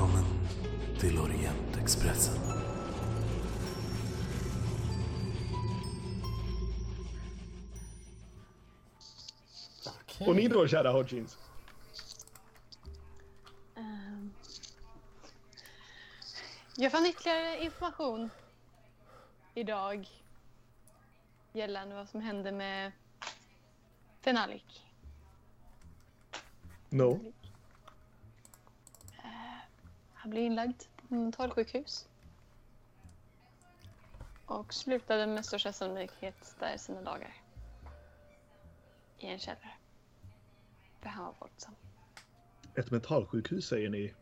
Välkommen till Orientexpressen. Och ni då, kära Hodgins? Ehm. Jag fann ytterligare information idag gällande vad som hände med Fenalik. No. Han blev inlagd på mentalsjukhus. Och slutade med största sannolikhet där sina dagar. I en källare. För han var våldsam. Ett mentalsjukhus säger ni.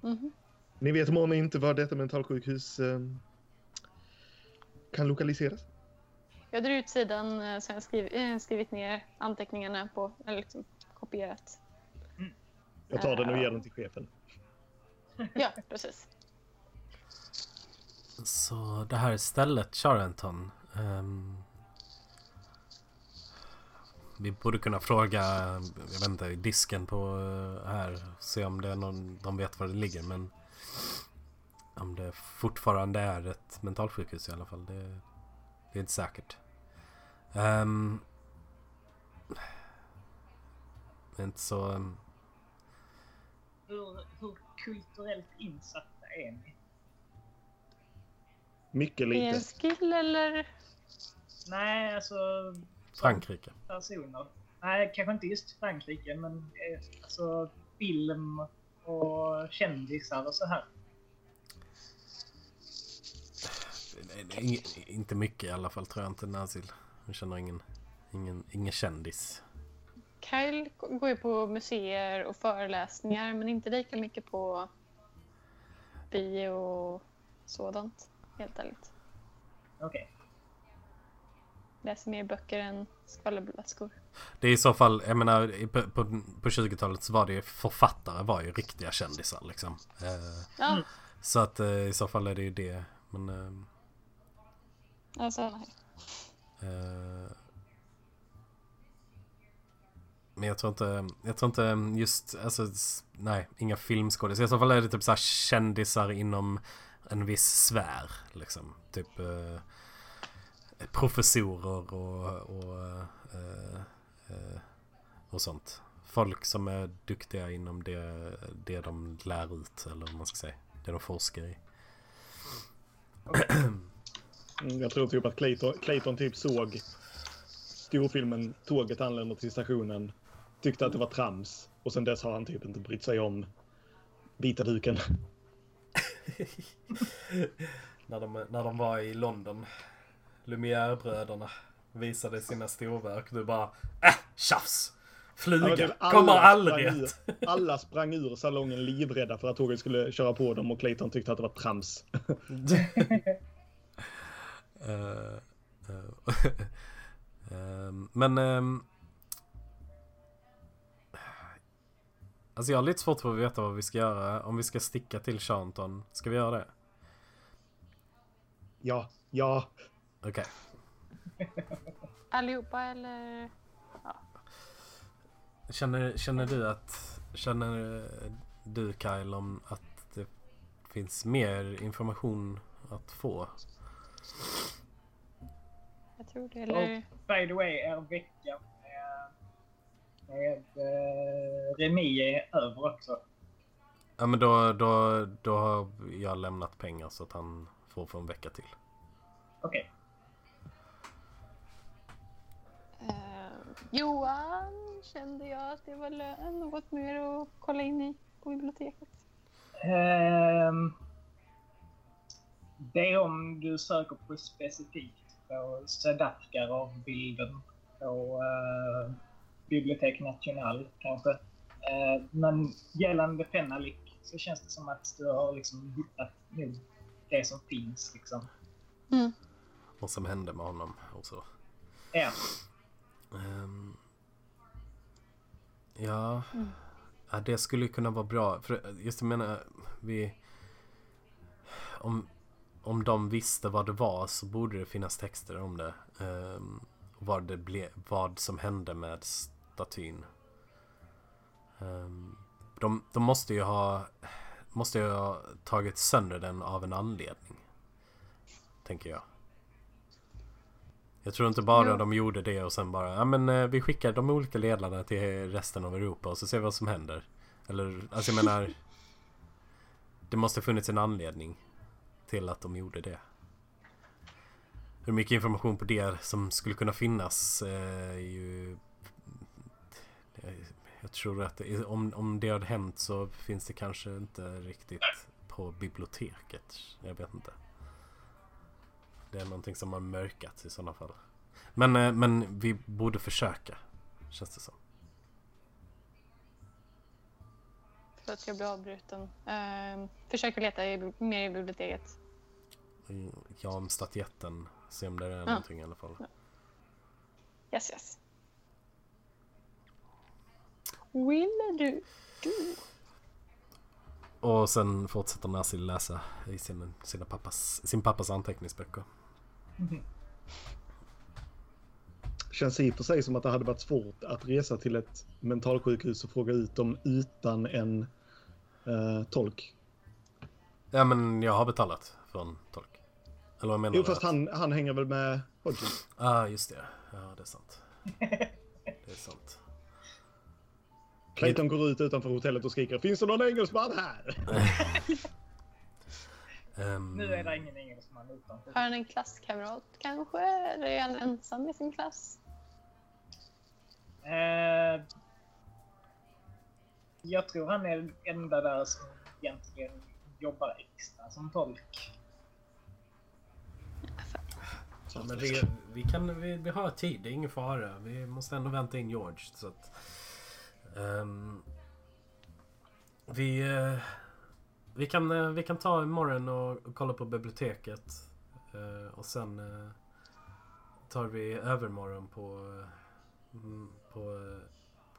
Mhm. Ni vet månne inte var detta mentalsjukhus eh, kan lokaliseras? Jag drar ut sidan eh, så jag har skrivit, eh, skrivit ner anteckningarna på, eller liksom kopierat. Jag tar den och ger den till chefen. Ja, precis. Så det här stället, Charenton. Um, vi borde kunna fråga, jag vet inte, disken på eh, här. Se om det är någon, de vet var det ligger. Men om det fortfarande är ett mentalsjukhus i alla fall. Det, det är inte säkert. Um, det är inte så... Um, hur, hur kulturellt insatta är ni? Mycket Är det en lite. skill eller? Nej, alltså... Frankrike. Personer. Nej, kanske inte just Frankrike, men eh, alltså film och kändisar och så här. Nej, det är ing- Inte mycket i alla fall tror jag inte Nazil. Jag känner ingen, ingen, ingen kändis. Kyle går ju på museer och föreläsningar men inte lika mycket på bio och sådant. Helt ärligt. Okej. Läser mer böcker än skvallerblaskor. Det är i så fall, jag menar på, på, på 20-talet så var det ju författare var ju riktiga kändisar liksom. Eh, Ja, Mm. så att eh, i så fall är det ju det. Men eh, alltså nej. eh, men jag tror inte, jag tror inte just, alltså nej, inga filmskådisar. I så fall är det typ så kändisar inom en viss sfär liksom. Typ eh, professorer och, och, eh, eh, och sånt. Folk som är duktiga inom det, det de lär ut eller vad man ska säga. Det de forskar i. Mm, jag tror typ att Clayton, Clayton typ såg storfilmen Tåget anländer till stationen. Tyckte att det var trams. Och sen dess har han typ inte brytt sig om vita duken. när, de, när de var i London. Lumière-bröderna visade sina storverk. Du bara äh, tjafs! Fluga! Ja, typ alla Kommer aldrig sprang ur- Alla sprang ur salongen livrädda för att tåget skulle köra på dem och Clayton tyckte att det var trams. Eh, eh, ehm, men... ehm, alltså jag har lite svårt för att veta vad vi ska göra. Om vi ska sticka till Chanton. Ska vi göra det? Ja, ja. Okej. Allihopa eller? Känner, känner du att... Känner du Kyle om att det finns mer information att få? Jag tror det. Eller? By the way, er vecka Remi är över också. Ja men då, då, då har jag lämnat pengar så att han får för en vecka till. Okej. Eh, Johan kände jag att det var lö- något mer att kolla in i på biblioteket. Ehm, det är om du söker på specifikt på Sedafkarov-bilden på uh, Bibliotek National kanske. Eh, men gällande Fenalik så känns det som att du har liksom hittat det som finns liksom. Mm. Vad som hände med honom och så. Ja. Ehm, ja. Mm. ja, det skulle kunna vara bra. För just jag menar, vi... Om, om de visste vad det var så borde det finnas texter om det. Ehm, vad, det ble, vad som hände med statyn. Ehm, de, de måste ju ha måste ju ha tagit sönder den av en anledning. Tänker jag. Jag tror inte bara Jo. de gjorde det och sen bara, ja men eh, vi skickar de olika ledarna till resten av Europa och så ser vi vad som händer. Eller, alltså jag menar. Det måste funnits en anledning till att de gjorde det. Hur mycket information på det som skulle kunna finnas eh, är ju... eh, tror att det, om, om det hade hänt så finns det kanske inte riktigt på biblioteket. Jag vet inte. Det är någonting som har mörkats i sådana fall. Men, eh, men vi borde försöka. Känns det som. Förlåt, jag blir avbruten. Uh, försöker leta i, mer i biblioteket. Mm, Ja, om statyetten. Se om det är Ja. någonting i alla fall. Yes, yes. Will du? du? Och sen fortsätter Nasil läsa i sin, sina pappas, sin pappas anteckningsböcker. Känns i och för sig som att det hade varit svårt att resa till ett mentalsjukhus och fråga ut dem utan en eh, tolk. Ja men jag har betalat för en tolk. Eller vad menar Jo, du? fast Att- han, han hänger väl med Hodgins. ah, just det. Ja, det är sant. Det är sant. Clayton går ut utanför hotellet och skriker Finns det någon engelsman här? Ehm, Nu är det ingen engelsman utanför. Har han en klasskamrat kanske? Eller är han ensam i sin klass? Eh, jag tror han är den enda där som egentligen jobbar extra som tolk. Ja, men vi, vi, kan, vi, vi har tid, det är ingen fara. Vi måste ändå vänta in George. Så att, ehm, vi, eh, vi, kan, eh, vi kan ta imorgon och, och kolla på biblioteket. Eh, och sen tar vi övermorgon på, mm, på,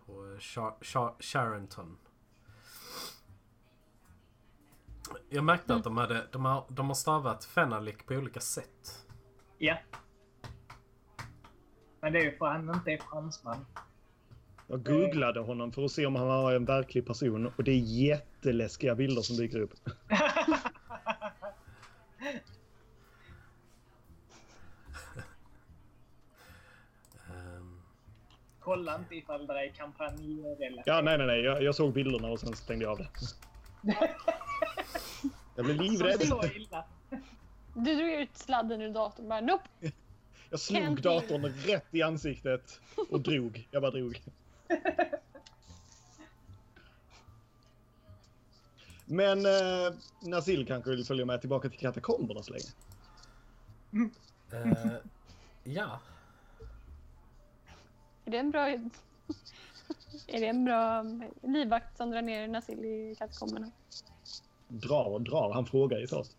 på Char, Char, Charenton. Jag märkte att de, hade, de, har, de har stavat Fenalik på olika sätt. Ja. Men det är ju för att han inte är fransman. Jag googlade honom för att se om han var en verklig person och det är jätteläskiga bilder som dyker upp. Kolla inte ifall det är kampanjrelaterat. Ja, nej, nej, nej. Jag, jag såg bilderna och sen stängde jag av det. Jag blev livrädd. Så illa. Du drog ut sladden ur datorn bara nope. Jag slog Can't datorn rätt i ansiktet och drog. Jag bara drog. Men eh, Nasil kanske vill följa med tillbaka till katakomberna så länge. eh, ja. Är det en bra... är det en bra livvakt som drar ner Nasil i katakomberna? Drar, drar. Han frågar ju först.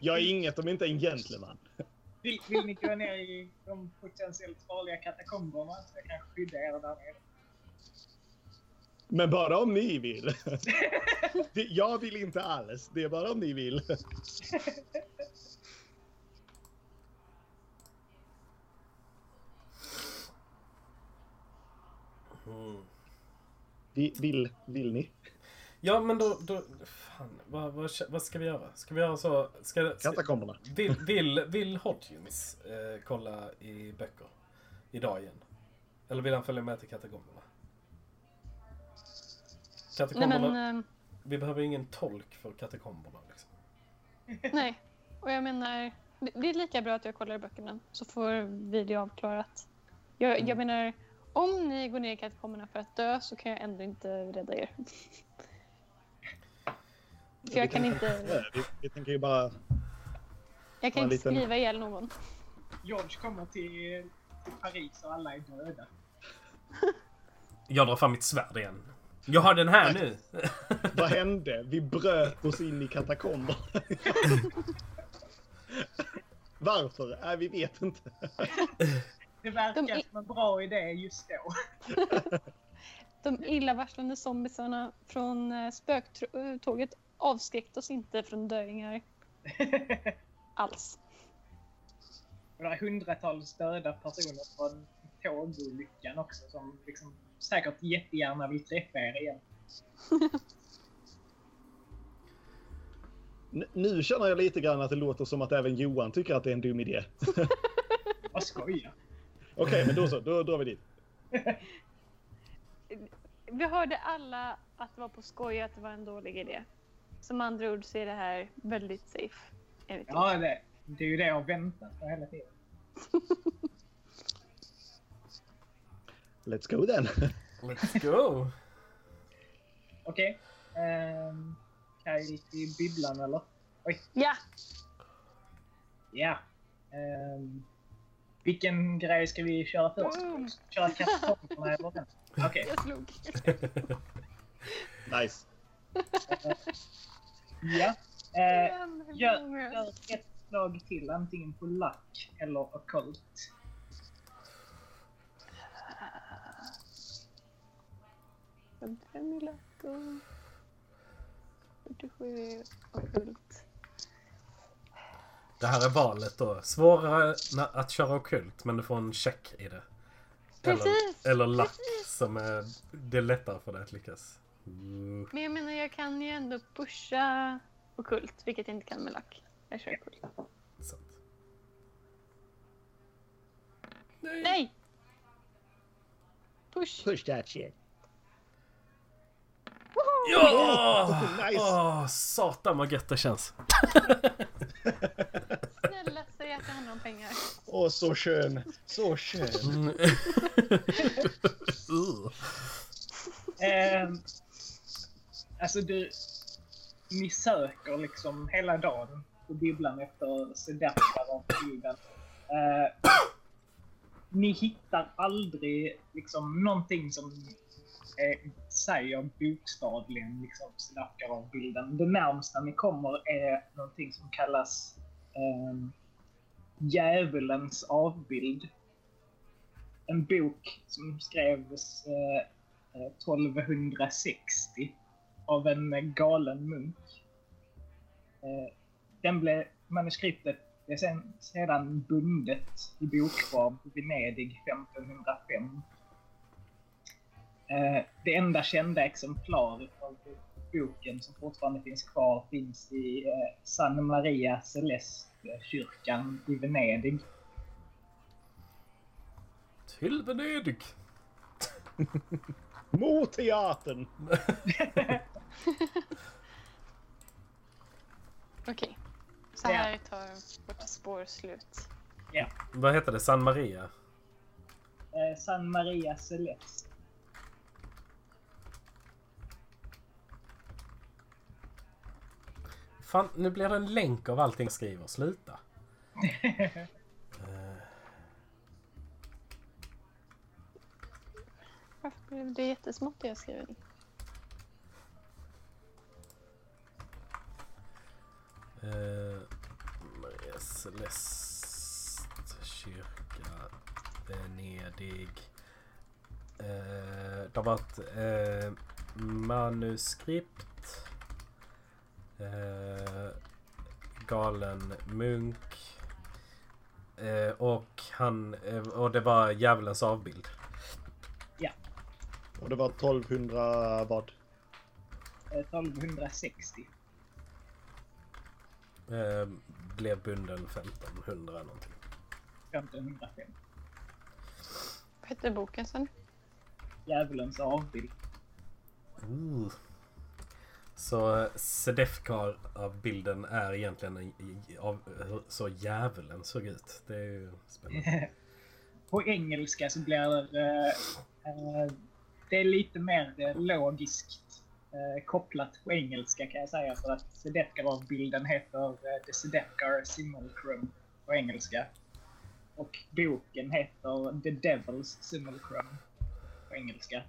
jag är inget om inte en gentleman. Vill, vill ni gå ner i de potentiellt farliga katakomberna så jag kan skydda er där nere? Men bara om ni vill. Jag vill inte alls. Det är bara om ni vill. Mm. Vi, vill, vill ni? Ja men då, då fan, vad, vad, vad ska vi göra? Ska vi göra så? Ska, ska, Katakomberna. vill, vill, vill Hodgins eh, kolla i böcker idag igen? Eller vill han följa med till katakomberna? Nej Katakomberna, men... eh, vi behöver ingen tolk för katakomberna liksom. Nej. Och jag menar, det är lika bra att jag kollar i böckerna så får vi det avklarat. Jag, jag menar, om ni går ner i katakomberna för att dö så kan jag ändå inte rädda er. För jag kan inte, Vi, vi tänker ju bara... jag Ja, kan inte liten- skriva ihjäl någon. George kommer till, till Paris och alla är döda. Jag drar fram mitt svärd igen. Jag har den här nu! Vad hände? Vi bröt oss in i katakomber. Varför? Nej, vi vet inte. Det verkar De som en bra idé just då. De illavarslande zombisarna från eh, spöktåget avskräckte oss inte från döingar alls. Och det är hundratals döda personer från tågolyckan också som liksom säkert jättegärna vill träffa er igen. Nu känner jag lite grann att det låter som att även Johan tycker att det är en dum idé. Vad skojar. Okej, men då så. Då drar vi dit. Vi hörde alla att det var på skoj att det var en dålig idé. Som andra ord så är det här väldigt safe. Enligt. Ja, det, det är ju det jag väntat på hela tiden. Let's go then. Let's go! Okej. Um, Kyle i bibblan eller? Ja! Ja. Ehm, vilken grej ska vi köra först? Boom. Köra katakomberna eller den? Okej. Jag slog. Nice. Ja. Eh, Igen, hur gör, gör ett slag till, antingen på luck eller ockult. Femtiofem i lack och 47 ockult. Det här är valet då. Svårare att köra okult men du får en check i det. Precis! Eller, eller lack precis. som är, det är lättare för dig att lyckas. Men jag menar, jag kan ju ändå pusha ockult, vilket jag inte kan med lack. Jag kör ockult. Sant. Nej! Push! Push that shit. Woho! Ja! Nice. Åh, satan vad gött det känns. Snälla säg att det handlar om pengar. Åh, så skön. Så skön. Mm. Uh. Alltså du, ni söker liksom hela dagen på bibblan efter sedaptar av bilden. Eh, ni hittar aldrig liksom någonting som eh, säger bokstavligen liksom sedaptar av bilden. Det närmsta ni kommer är någonting som kallas eh, Djävulens avbild. En bok som skrevs eh, eh 1260 av en galen munk. Eh, Den blev, manuskriptet är sen, sedan bundet i bokform i Venedig 1505. Eh, Det enda kända exemplaret av boken som fortfarande finns kvar finns i eh, San Maria Celeste-kyrkan i Venedig. Till Venedig. Mot teatern. Okej. Så Ja. här tar vårt spår slut. Vad heter det? San Maria? Eh, San Maria Celeste. Fan, nu blir det en länk av allting jag skriver. Sluta. Eh, Varför blev det jättesmått det jag skrev? Maria Celeste kyrka Venedig. Eh, det var ett eh, manuskript. Eh, galen munk. Eh, och han eh, och det var djävulens avbild. Och det var 1200 vad? Eh, 1260. Eh, blev bunden 1500 någonting. 1505. Vad hette boken sen? Djävulens avbild. Ooh. Så Sedefkar av bilden är egentligen en, av så djävulen såg ut. Det är ju spännande. På engelska så blir det... eh, det är lite mer eh, logiskt eh, kopplat på engelska kan jag säga för att Sedefkar-bilden heter eh, The Sedefkar Simulacrum på engelska. Och boken heter The Devil's Simulacrum på engelska.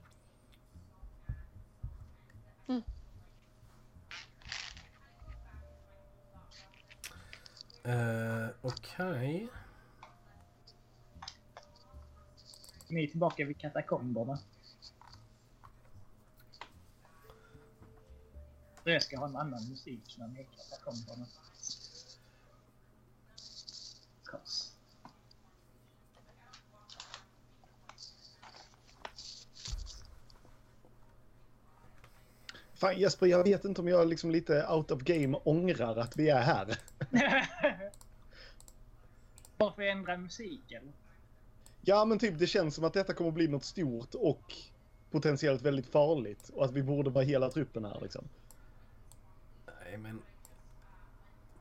Uh, Okej. Ni är tillbaka vid katakomberna. Jag ska ha en annan musik när ni är i katakomberna. Kors. Fan Jesper, jag vet inte om jag liksom lite out of game ångrar att vi är här. Varför ändra musiken? Ja, men typ det känns som att detta kommer bli något stort och potentiellt väldigt farligt och att vi borde vara hela truppen här liksom. Nej men...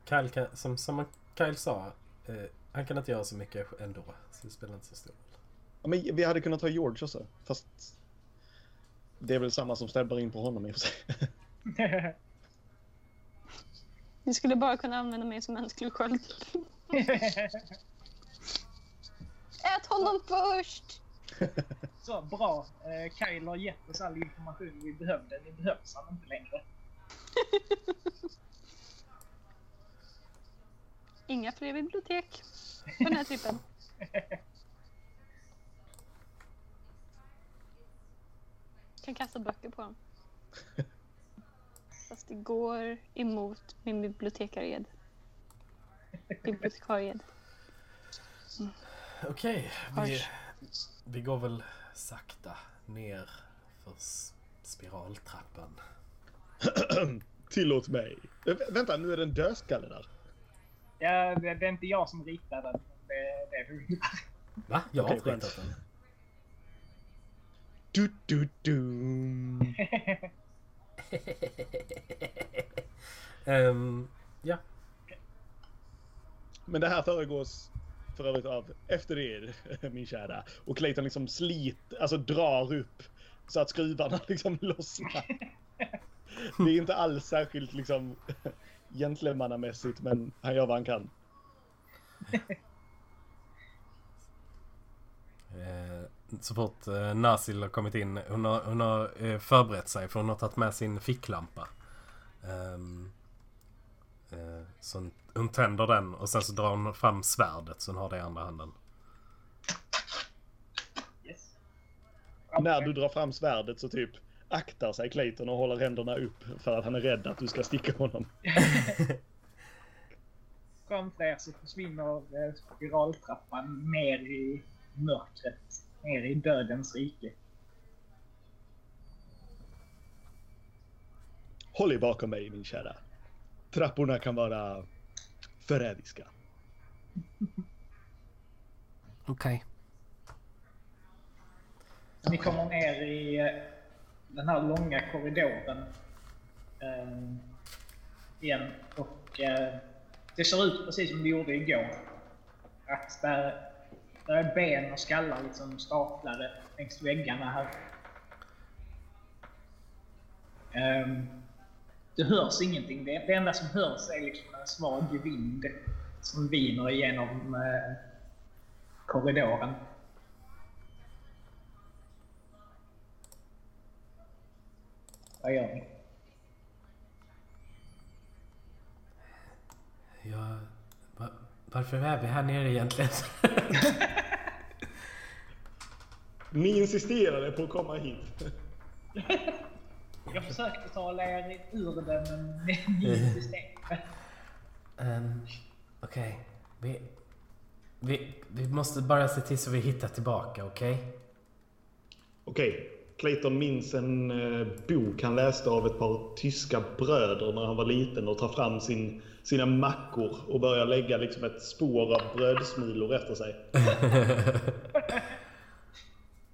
Kyle kan, som, som Kyle sa, eh, han kan inte göra så mycket ändå. Så det spelar inte så stor roll. Ja, men vi hade kunnat ha George också, fast det är väl samma som stäbbar in på honom i och för sig. Ni skulle bara kunna använda mig som mänsklig sköld. Ät honom först! Så bra. Eh, Kyle har gett oss all information vi behövde. Nu behövs han inte längre. Inga fler bibliotek på den här trippen. kan kasta böcker på dem. Fast det går emot min bibliotekared. Bibliotekarie. Okej, vi, Hörs. vi går väl sakta ner för spiraltrappan. Tillåt mig. Äh, vä- vänta, nu är det en dödskalle där. Ja, det, det är inte jag som ritar den. Det, det är du. Va? Jag har inte ritat den. Du, du, du. Ehm, ja. Men det här föregås för övrigt av efter er, min kära. Och Clayton liksom slit, alltså drar upp så att skruvarna liksom lossnar. Det är inte alls särskilt liksom gentlemannamässigt, men han gör vad han kan. Eh, så fort eh, Nasil har kommit in, hon har, hon har eh, förberett sig för hon har tagit med sin ficklampa. Ehm, eh, så hon, hon tänder den och sen så drar hon fram svärdet så hon har det i andra handen. Yes. När du drar fram svärdet så typ aktar sig Clayton och håller händerna upp för att han är rädd att du ska sticka honom. Framför er så försvinner eh, spiraltrappan ner i mörkret. Ner i dödens rike. Håll er bakom mig min kära. Trapporna kan vara förrädiska. Okej. Ni kommer ner i eh, den här långa korridoren eh, igen och eh, det ser ut precis som det gjorde igår. Att där, där är ben och skallar liksom staplade längs väggarna här. Eh, det hörs ingenting. Det, det enda som hörs är liksom en svag vind som viner igenom eh, korridoren. Vad gör ni? Ja, va, varför är vi här nere egentligen? Ni insisterade på att komma hit. Jag försökte tala er ur det men ni insisterade. um, Okej, vi, vi, vi måste bara se till så vi hittar tillbaka, okej? Okej, Clayton minns en eh, bok han läste av ett par tyska bröder när han var liten och tar fram sin, sina mackor och börjar lägga liksom ett spår av brödsmulor efter sig.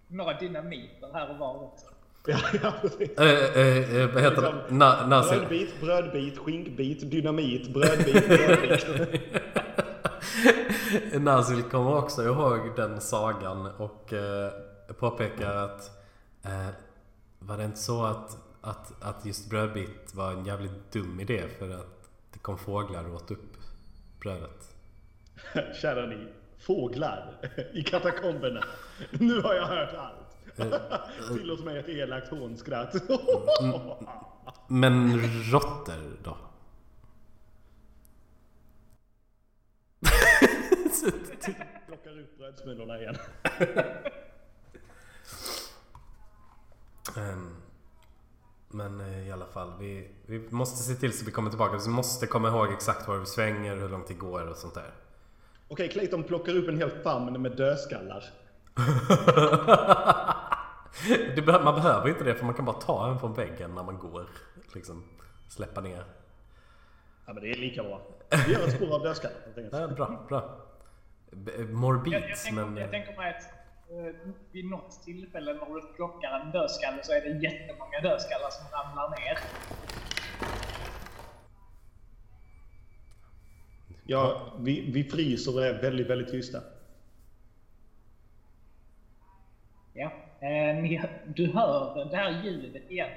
Några dynamiter här och var också. Ja, ja precis. Eh, eh, vad heter det? Liksom, Na, Nasil. Brödbit, brödbit, skinkbit, dynamit, brödbit, brödbit. Nasil kommer också ihåg den sagan och eh, påpekar att eh, var det inte så att, att, att just brödbit var en jävligt dum idé för att det kom fåglar och åt upp brödet? Kära ni, fåglar i katakomberna. Nu har jag hört allt. Tillåt mig ett elakt hånskratt. Men råttor då? Plockar upp brödsmulorna igen. Ehm, men eh, i alla fall, vi, vi måste se till så vi kommer tillbaka. Vi måste komma ihåg exakt var vi svänger, hur långt det går och sånt där. Okej, Clayton plockar upp en hel famn med dödskallar. Det be- man behöver inte det för man kan bara ta en från väggen när man går. Liksom släppa ner. Ja, men det är lika bra. Vi gör ett spår av dödskallar. Ja, bra, bra. B- Morbid, Jag, jag, tänker, men... jag tänker mig att eh, vid något tillfälle när du plockar en dödskalle så är det jättemånga dödskallar som ramlar ner. Ja, vi, vi fryser och är väldigt, väldigt tysta. Ja. Eh, ni, du hör det här ljudet igen.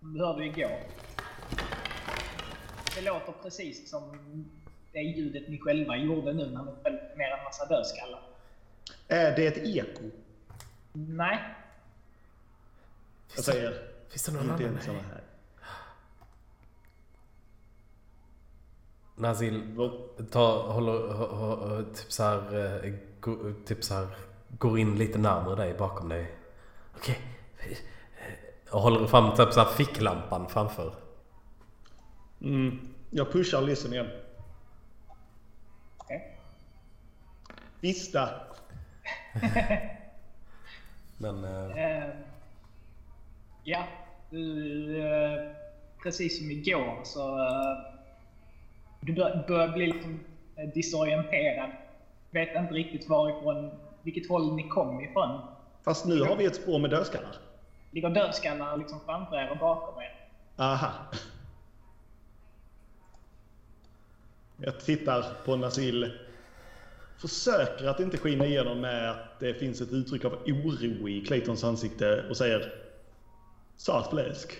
Du hörde igår. Det låter precis som det ljudet ni själva gjorde nu när ni föll ner en massa dödskallar. Är det ett eko? Nej, Jag säger, Finns det någon annan? ensamma här. Nazil tar, håller, ho- ho- typ så här, eh, gå- typ så här, går in lite närmare dig bakom dig. Okej. Eh, Och håller fram typ så här ficklampan framför. Mm, jag pushar Listen igen. Okej. Vista. Men... Eh, Eh, ja, du... Eh, precis som igår så... Eh, du bör, börjar bli liksom disorienterad. Vet inte riktigt varifrån, vilket håll ni kom ifrån. Fast nu har vi ett spår med dödskallar. Ligger dödskallar liksom framför er och bakom er. Aha. Jag tittar på Nasil. Försöker att inte skina igenom med att det finns ett uttryck av oro i Claytons ansikte och säger Sart fläsk.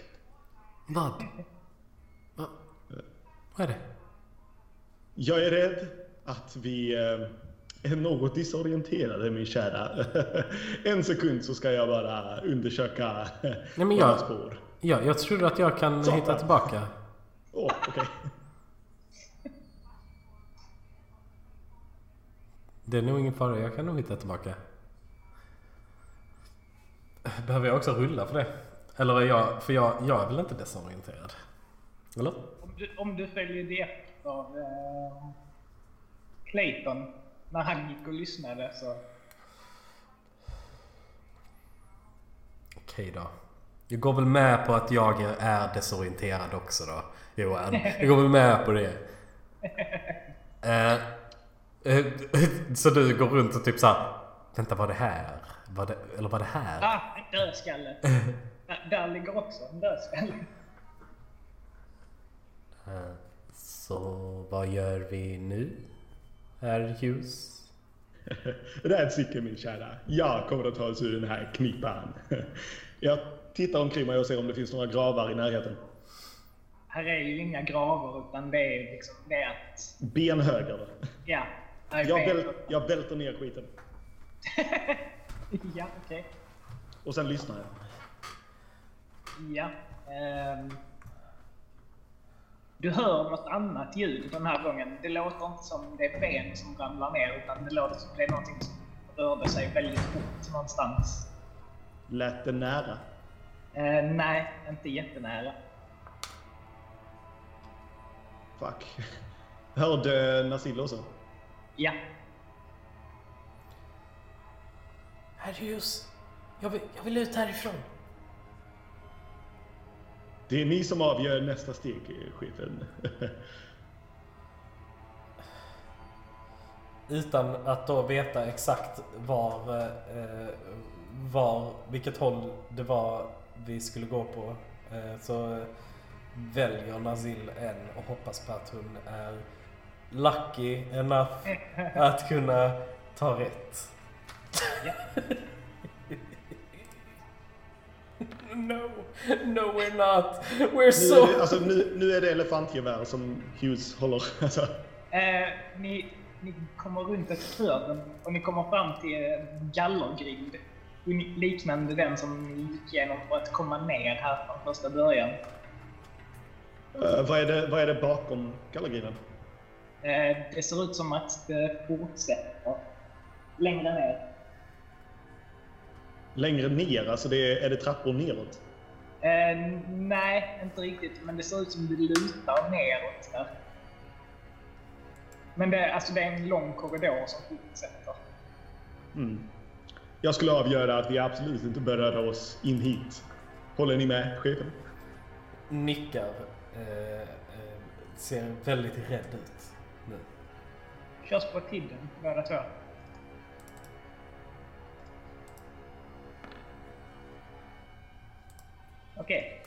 vad? Va? Vad är det? Jag är rädd att vi eh, är något disorienterade min kära. en sekund så ska jag bara undersöka men våra jag- spår. Ja, jag tror att jag kan Så. hitta tillbaka. Åh, okej. Det är nog ingen fara, jag kan nog hitta tillbaka. Behöver jag också rulla för det? Eller är jag, för jag, jag är väl inte desorienterad? Eller? Om du, om du följer det efter eh, Clayton när han gick och lyssnade så... Okej då. Jag går väl med på att jag är desorienterad också då, Johan. Jag går väl med på det. Eh, eh, så du går runt och typ såhär, vänta var det här? Var det, eller var det här? Ah, en dödskalle! där, där ligger också en dödskalle. Eh, Så vad gör vi nu? Herr Hughes? Det är ett stycke min kära. Jag kommer att ta oss ur den här knipan. Jag tittar omkring mig och ser om det finns några gravar i närheten. Här är ju inga gravar utan det är liksom det är att... Ben höger. Ja. Jag, ben. väl, jag välter ner skiten. ja, okej. Och sen lyssnar jag. Ja. ehm. du hör något annat ljud den här gången. Det låter inte som det är ben som ramlar ner utan det låter som det är någonting som rörde sig väldigt fort någonstans. Lät det nära? Eh, nej, inte jättenära. Fuck. Hörde Nasil också? Ja. Herr Hughes, jag vill, jag vill ut härifrån. Det är ni som avgör nästa steg, chefen. Utan att då veta exakt var, eh, var, vilket håll det var vi skulle gå på. Eh, så väljer Nazil en och hoppas på att hon är lucky enough att kunna ta rätt. Ja. no, no we're not. We're Nu, so... är det, alltså, nu, nu är det elefantgevär som Hughes håller. Alltså, Eh, ni, ni kommer runt ett hörn och ni kommer fram till en gallergrind. Liknande den som ni gick igenom för att komma ner här från första början. eh, vad, är det, vad är det bakom gallergrinden? Eh, det ser ut som att det fortsätter längre ner. Längre ner, alltså det är, är det trappor neråt? Eh, nej, inte riktigt. Men det ser ut som det lutar neråt där. Men det, alltså det är en lång korridor som fortsätter. Mm. Jag skulle avgöra att vi absolut inte bör röra oss in hit. Håller ni med, chefen? Nickar. Eh, eh, ser väldigt rädd ut. Körs på tiden, båda två. Okej.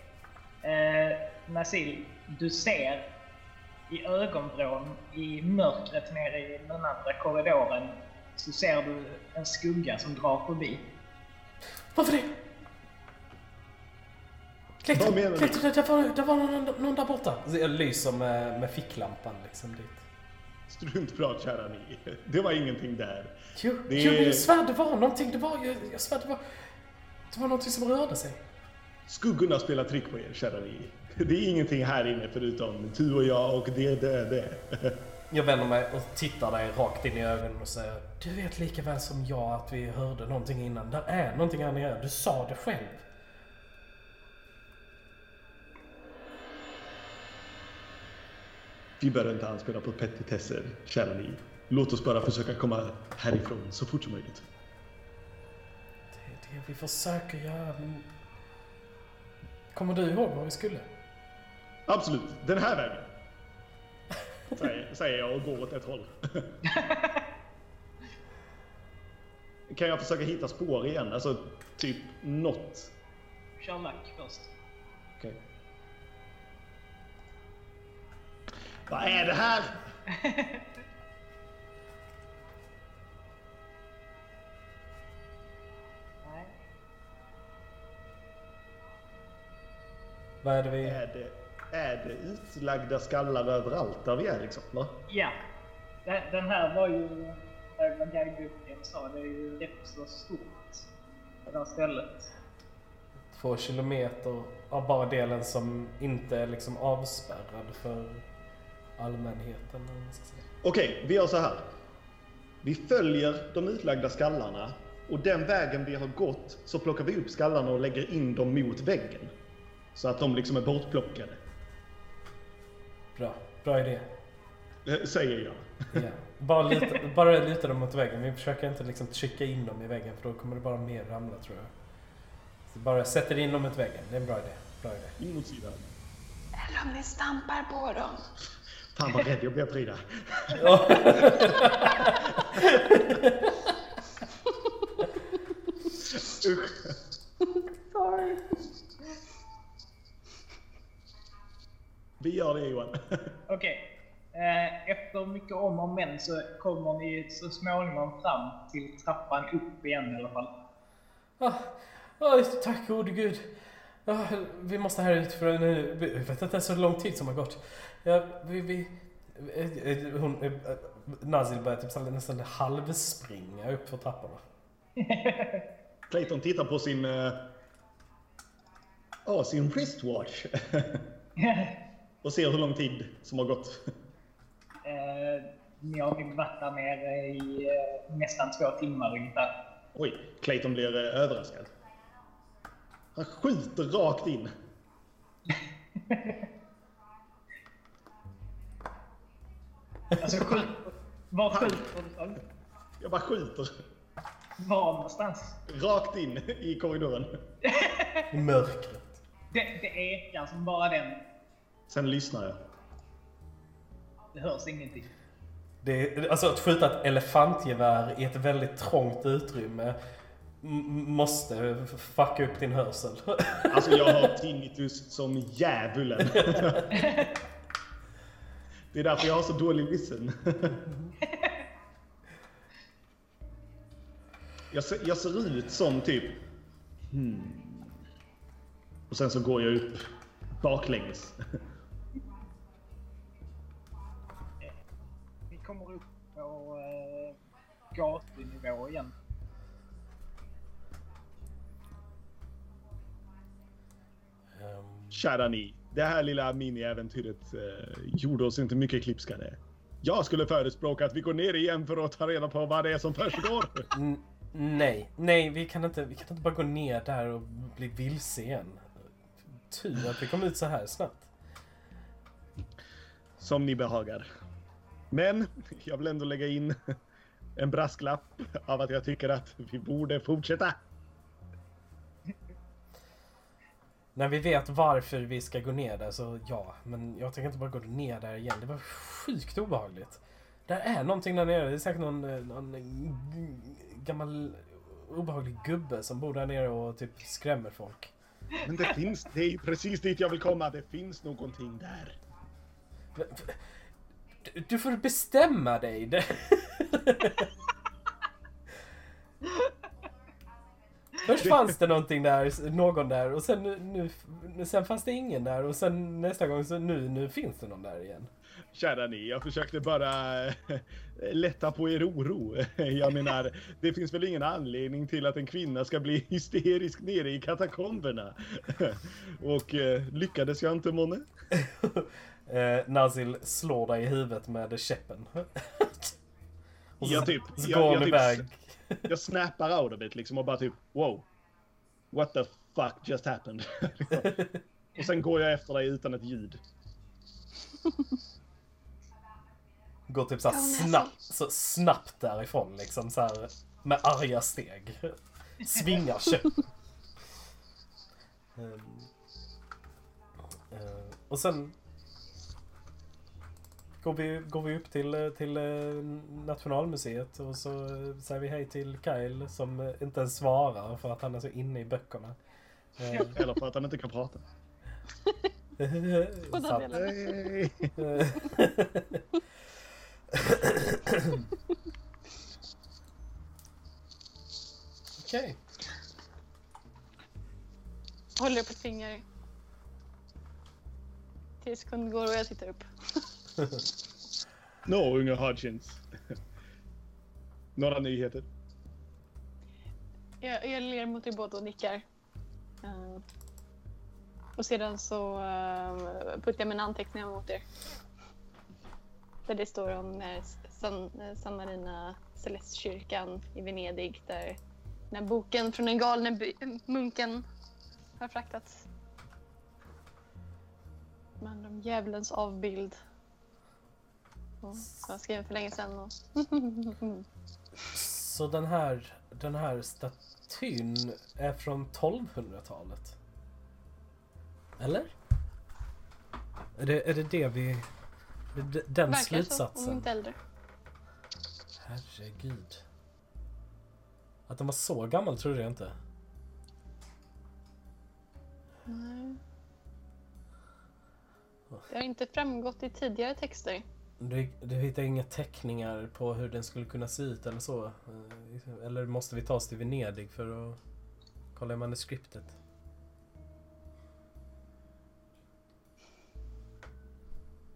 Eh, Nasil, du ser i ögonvrån i mörkret nere i den andra korridoren så ser du en skugga som drar förbi. Varför det? Clayton, det, det var, det var någon, någon där borta. Så Jag lyser med, med ficklampan liksom dit. Struntprat, kära ni. Det var ingenting där. Jo, Det jo jag svär det var någonting. Det var, jag, jag svär det var, det var någonting som rörde sig. Skuggorna spelar trick på er, kära ni. Det är ingenting här inne förutom du och jag och det, det, det. Jag vänder mig och tittar dig rakt in i ögonen och säger Du vet lika väl som jag att vi hörde någonting innan. Där är någonting här nere. Du sa det själv. Vi behöver inte anspela på petitesser, kära ni. Låt oss bara försöka komma härifrån så fort som möjligt. Det är det vi försöker göra. Men... Kommer du ihåg vad vi skulle? Absolut, den här vägen. Säger, säger jag och går åt ett håll. Kan jag försöka hitta spår igen? Alltså, typ något. Kör lack först. Okej. Vad är det här? Nej. Vad är det vi... Är det, är det utlagda skallar överallt där vi är liksom? Va? Ja. Den, den här var ju, var guideboken sa, det är ju rätt så stort. Det här stället. Två kilometer av bara delen som inte är liksom avspärrad för allmänheten. eller vad man ska säga. Okej, vi gör så här. Vi följer de utlagda skallarna och den vägen vi har gått så plockar vi upp skallarna och lägger in dem mot väggen. Så att de liksom är bortplockade. Bra, bra idé. Eh, Säger jag. Ja. Bara, luta, bara luta dem mot väggen. Vi försöker inte liksom trycka in dem i väggen för då kommer det bara mer ramla tror jag. Så bara sätter in dem mot väggen. Det är en bra idé. Bra idé. In mot sidan. Eller om ni stampar på dem. Fan vad rädd jag blev Frida. Usch. Sorry. Vi gör det Johan. Okej. Eh, Efter mycket om och men så kommer ni så småningom fram till trappan upp igen i alla fall. Ah, ah, tack gode gud. Ah, vi måste här ut för nu. Jag vet inte så lång tid som har gått. Ja, vi, vi, eh, eh, hon, eh, Nazil börjar typ nästan halvspringa upp för trapporna. Clayton tittar på sin... Ja, sin wristwatch. och ser hur lång tid som har gått. Ni har nog varit där nere i nästan två timmar ungefär. Oj, Clayton blir överraskad. Han skjuter rakt in. Alltså skjut, var skjuter du? Jag bara skjuter Var någonstans? rakt in i korridoren. I mörkret. Det, det ekar som bara den. Sen lyssnar jag. Det hörs ingenting. Det är, alltså att skjuta ett elefantgevär i ett väldigt trångt utrymme måste fucka upp din hörsel. Alltså jag har tinnitus som djävulen. Det är därför jag har så dålig listen. Jag ser, jag ser ut som typ... Hmm. Och sen så går jag upp baklänges. Vi kommer upp på eh, gatunivå igen. Ehm, Kära ni, det här lilla mini-äventyret eh, gjorde oss inte mycket klipskare. Jag skulle förespråka att vi går ner igen för att ta reda på vad det är som försiggår. nej, nej vi kan, inte, vi kan inte bara gå ner där och bli vilse igen. Tur att vi kom ut så här snabbt. Som ni behagar. Men jag vill ändå lägga in en brasklapp av att jag tycker att vi borde fortsätta. När vi vet varför vi ska gå ner där så ja, men jag tänker inte bara gå ner där igen. Det var sjukt obehagligt. Där är någonting där nere. Det är säkert någon, eh, någon gammal obehaglig gubbe som bor där nere och typ skrämmer folk. Men det finns, det är ju precis dit jag vill komma. Det finns någonting där. Du får bestämma dig. Först fanns det någonting där, någon där och sen, nu, sen fanns det ingen där och sen nästa gång så nu, nu finns det någon där igen. Kära ni, jag försökte bara lätta på er oro. Jag menar, det finns väl ingen anledning till att en kvinna ska bli hysterisk nere i katakomberna. Och eh, lyckades jag inte månne? eh, Nazil slår dig i huvudet med käppen. och så, jag typ, så jag, går jag hon typ, iväg. Jag snappar out of it liksom och bara typ wow. What the fuck just happened? och sen går jag efter dig utan ett ljud. Går typ såhär snabbt, så snabbt därifrån liksom så här med arga steg. Svingar käppen. Ehm, eh, och sen går vi, går vi upp till, eh, till eh, Nationalmuseet och så eh, säger vi hej till Kyle som inte ens svarar för att han är så inne i böckerna. Eller för att han inte kan prata. Båda. Okej. Håller upp ett finger. Tills sekunden går och jag tittar upp. Nå, unge Hodgins. Några nyheter? Jag, jag ler mot er båda och nickar. Uh, och sedan så uh, puttar jag mina anteckningar mot er. Där det står om uh, San, eh, San Marina Celestkyrkan i Venedig där den här boken från den galne by- munken har fraktats. Men handlar om djävulens avbild. Som jag skrev för länge sedan. Och Så den här, den här statyn är från 1200-talet? Eller? Är det, är det det vi... det Den Verkar så, om slutsatsen? inte äldre. Herregud. Att den var så gammal trodde jag inte. Nej. Det har inte framgått i tidigare texter. Du, du hittar inga teckningar på hur den skulle kunna se ut eller så? Eh, Eller måste vi ta oss till Venedig för att kolla i manuskriptet?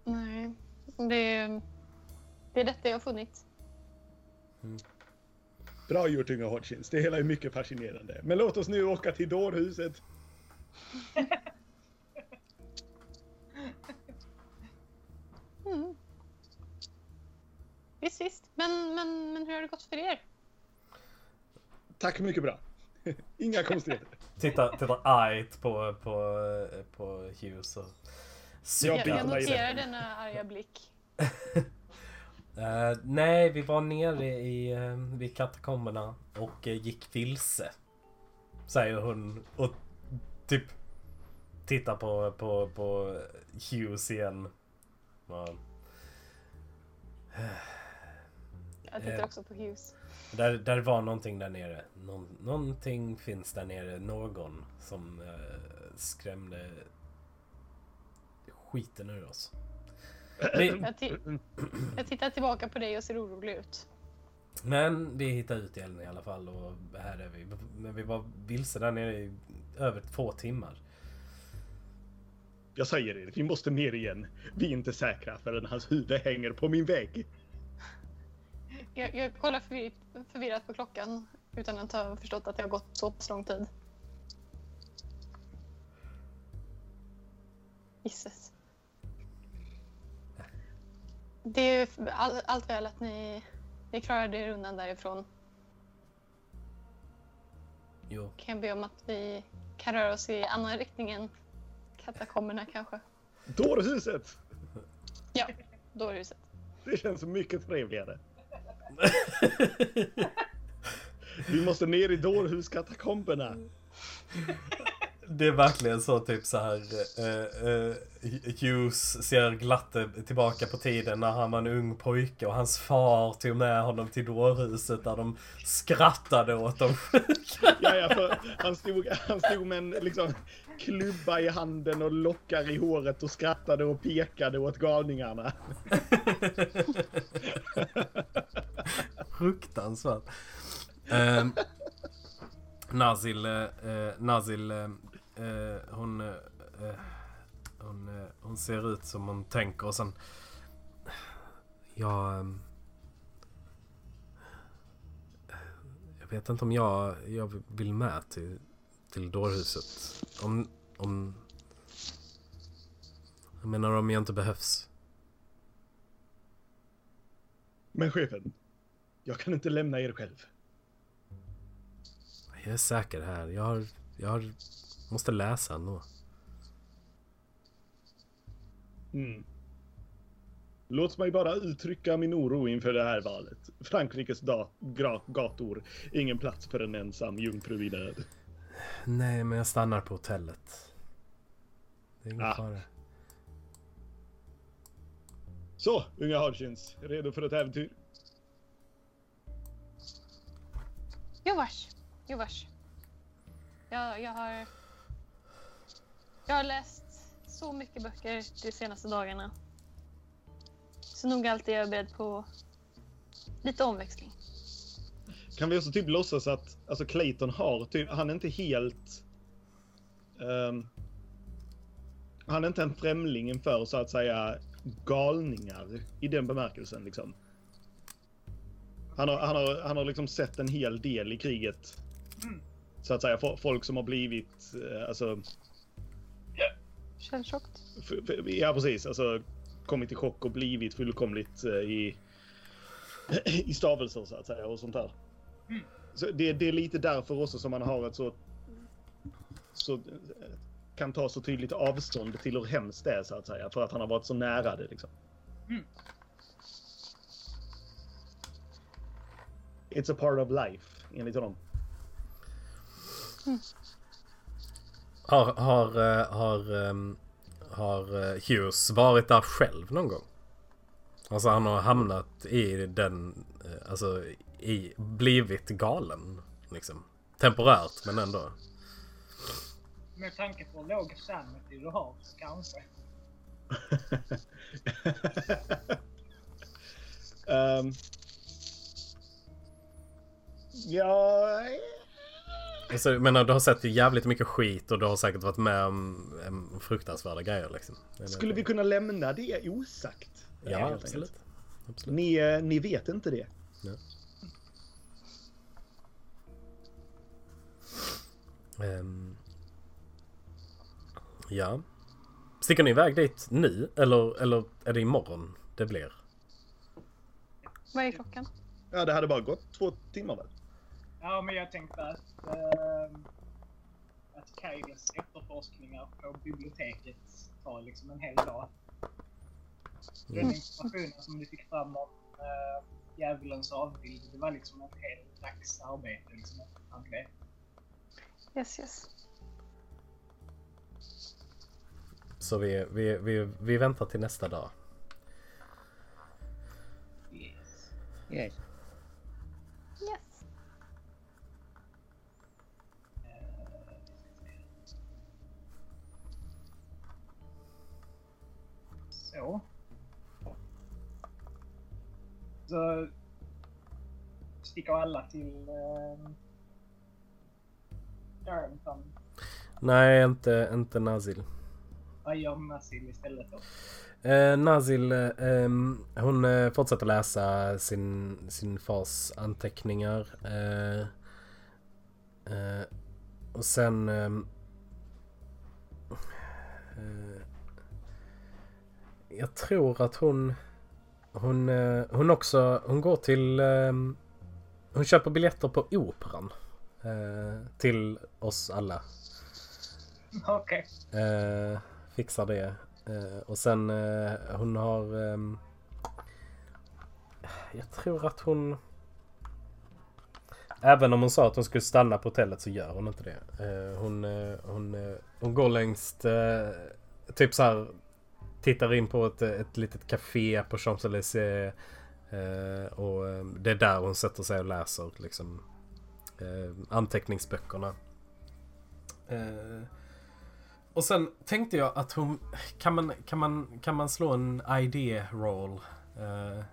Nej. Det, det är detta jag har funnit. Bra gjort unge Hodgins. Det hela är mycket fascinerande. Men låt oss nu åka till dårhuset. Mm. Visst, visst. Men, men, men hur har det gått för er? Tack mycket bra. Inga konstigheter. Titta, titta argt på, på, på Hughes och Jag Jag, noterar denna arga blick. Eh, nej, vi var nere i, uh, vid katakomberna och eh, gick vilse. Säger hon och typ tittar på, på, på Hughes igen. Ja. Jag tittar Eh. också på Hughes. Där, där var någonting där nere. Någon, någonting finns där nere. Någon som eh, skrämde skiten ur oss. Vi, Jag, ti- jag tittar tillbaka på dig och ser orolig ut. men vi hittade ut igen i alla fall och här är vi. Men vi var vilse där nere i över två timmar. Jag säger det, vi måste ner igen. Vi är inte säkra förrän hans huvud hänger på min vägg. Jag, jag kollar förvirrat, förvirrat på klockan utan att ha förstått att det har gått så pass lång tid. Gisses. Det är ju all, allt väl att ni, ni klarade er undan därifrån. Jo, Kan jag be om att vi kan röra oss i annan riktning än katakomberna kanske? Dårhuset! Ja, dårhuset. Det känns mycket trevligare. Vi måste ner i dårhuskatakomberna. Det är verkligen så typ så här. Uh, uh, Hughes ser glatt tillbaka på tiden när han var en ung pojke och hans far tog med honom till dårhuset där de skrattade åt dem. ja, ja, för han stod, han stod med en liksom, klubba i handen och lockar i håret och skrattade och pekade åt galningarna. Fruktansvärt. Ehm, eh, Nazil, eh, Nazil, eh, hon, eh, hon, eh, hon ser ut som hon tänker och sen... Jag... Ehm, jag vet inte om jag, jag vill med till, till dårhuset. Om, om... Jag menar om jag inte behövs. Men chefen, jag kan inte lämna er själv. Jag är säker här. Jag, har, jag har, måste läsa ändå. Mm. Låt mig bara uttrycka min oro inför det här valet. Frankrikes gator, ingen plats för en ensam jungfru i nöd. Nej, men jag stannar på hotellet. Det är ingen ah. fara. Så, unga Hodgins. Redo för ett äventyr? Jovars, jovars. Jag, jag har... Jag har läst så mycket böcker de senaste dagarna. Så nog alltid är jag beredd på lite omväxling. Kan vi också typ låtsas att alltså Clayton har typ, han är inte helt... Um, han är inte en främling inför så att säga galningar i den bemärkelsen liksom. Han har, han har, han har liksom sett en hel del i kriget. Mm. Så att säga folk som har blivit, eh, alltså... Källtjockt? Ja, precis. Alltså kommit i chock och blivit fullkomligt uh, i, i stavelser så att säga och sånt där. Mm. Så det, det, är lite därför också som man har ett så... så kan ta så tydligt avstånd till hur hemskt det är så att säga. För att han har varit så nära det liksom. Mm. It's a part of life, enligt honom. Mm. Har, har, eh, har, um, har eh, Hughes varit där själv någon gång? Alltså han har hamnat i den, eh, alltså i, blivit galen liksom. Temporärt men ändå. Med tanke på hur låg sanity du har så kanske. um, ja... Alltså, menar, du har sett jävligt mycket skit och du har säkert varit med om fruktansvärda grejer liksom. Skulle vi kunna lämna det osagt? Ja, absolut. absolut. Ni, eh, ni vet inte det? Ja. Um, ja. Sticker ni iväg dit nu eller, eller är det imorgon det blir? Vad är klockan? Ja, det hade bara gått två timmar väl? Ja, men jag tänkte att, äh, att Kailes efterforskningar på biblioteket tar liksom en hel dag. Den mm. informationen som vi fick fram om äh, djävulens avbild, det var liksom ett helt dags arbete. Liksom, det. Yes, yes. Så vi, vi, vi, vi väntar till nästa dag. Yes. Yes. Så sticker alla till eh, Darrington. Nej, inte, inte Nazil. Vad gör Nazil istället då? Eh, Nazil, eh, hon eh, fortsätter läsa sin, sin fars anteckningar. Eh, eh, och sen ehm, eh, jag tror att hon... Hon, eh, hon också... Hon går till... Ehm, hon köper biljetter på Operan. Eh, till oss alla. Okej. Okay. Eh, fixar det. Och sen hon har... Ehm, jag tror att hon... Även om hon sa att hon skulle stanna på hotellet så gör hon inte det. Hon, hon, hon går längst... Typ så här... Tittar in på ett, ett litet café på Champs-Élysées. Eh, och eh, det är där hon sätter sig och läser liksom eh, anteckningsböckerna. Eh, och sen tänkte jag att hon... Kan man, kan man, kan man slå en ID-roll? Eh,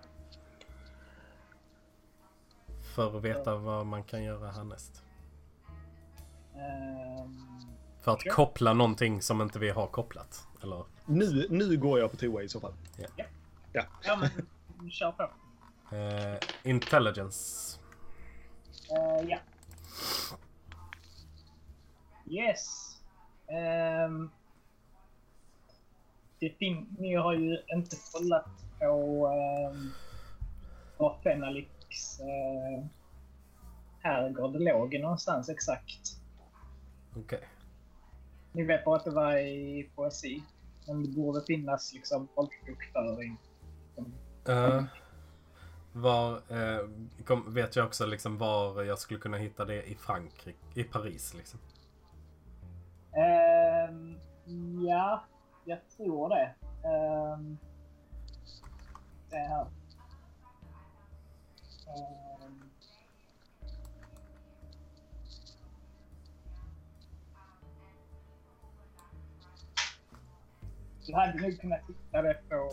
för att veta vad man kan göra härnäst. Um... För att koppla någonting som inte vi har kopplat. Eller? Nu, nu går jag på toa i så fall. ja, men kör på. Eh, intelligence. Eh, ja. Yes. Ehm, det fin- ni har ju inte kollat på um, var Fenalix uh, herrgård låg någonstans exakt. Okej. Ni vet bara att det var i poesi. Men det borde finnas liksom folkbokföring. Eh, var, eh, kom, vet jag också liksom var jag skulle kunna hitta det i Frankrike, i Paris liksom. Ehm, ja, jag tror det. Um, det här. Du hade nog kunnat hitta det på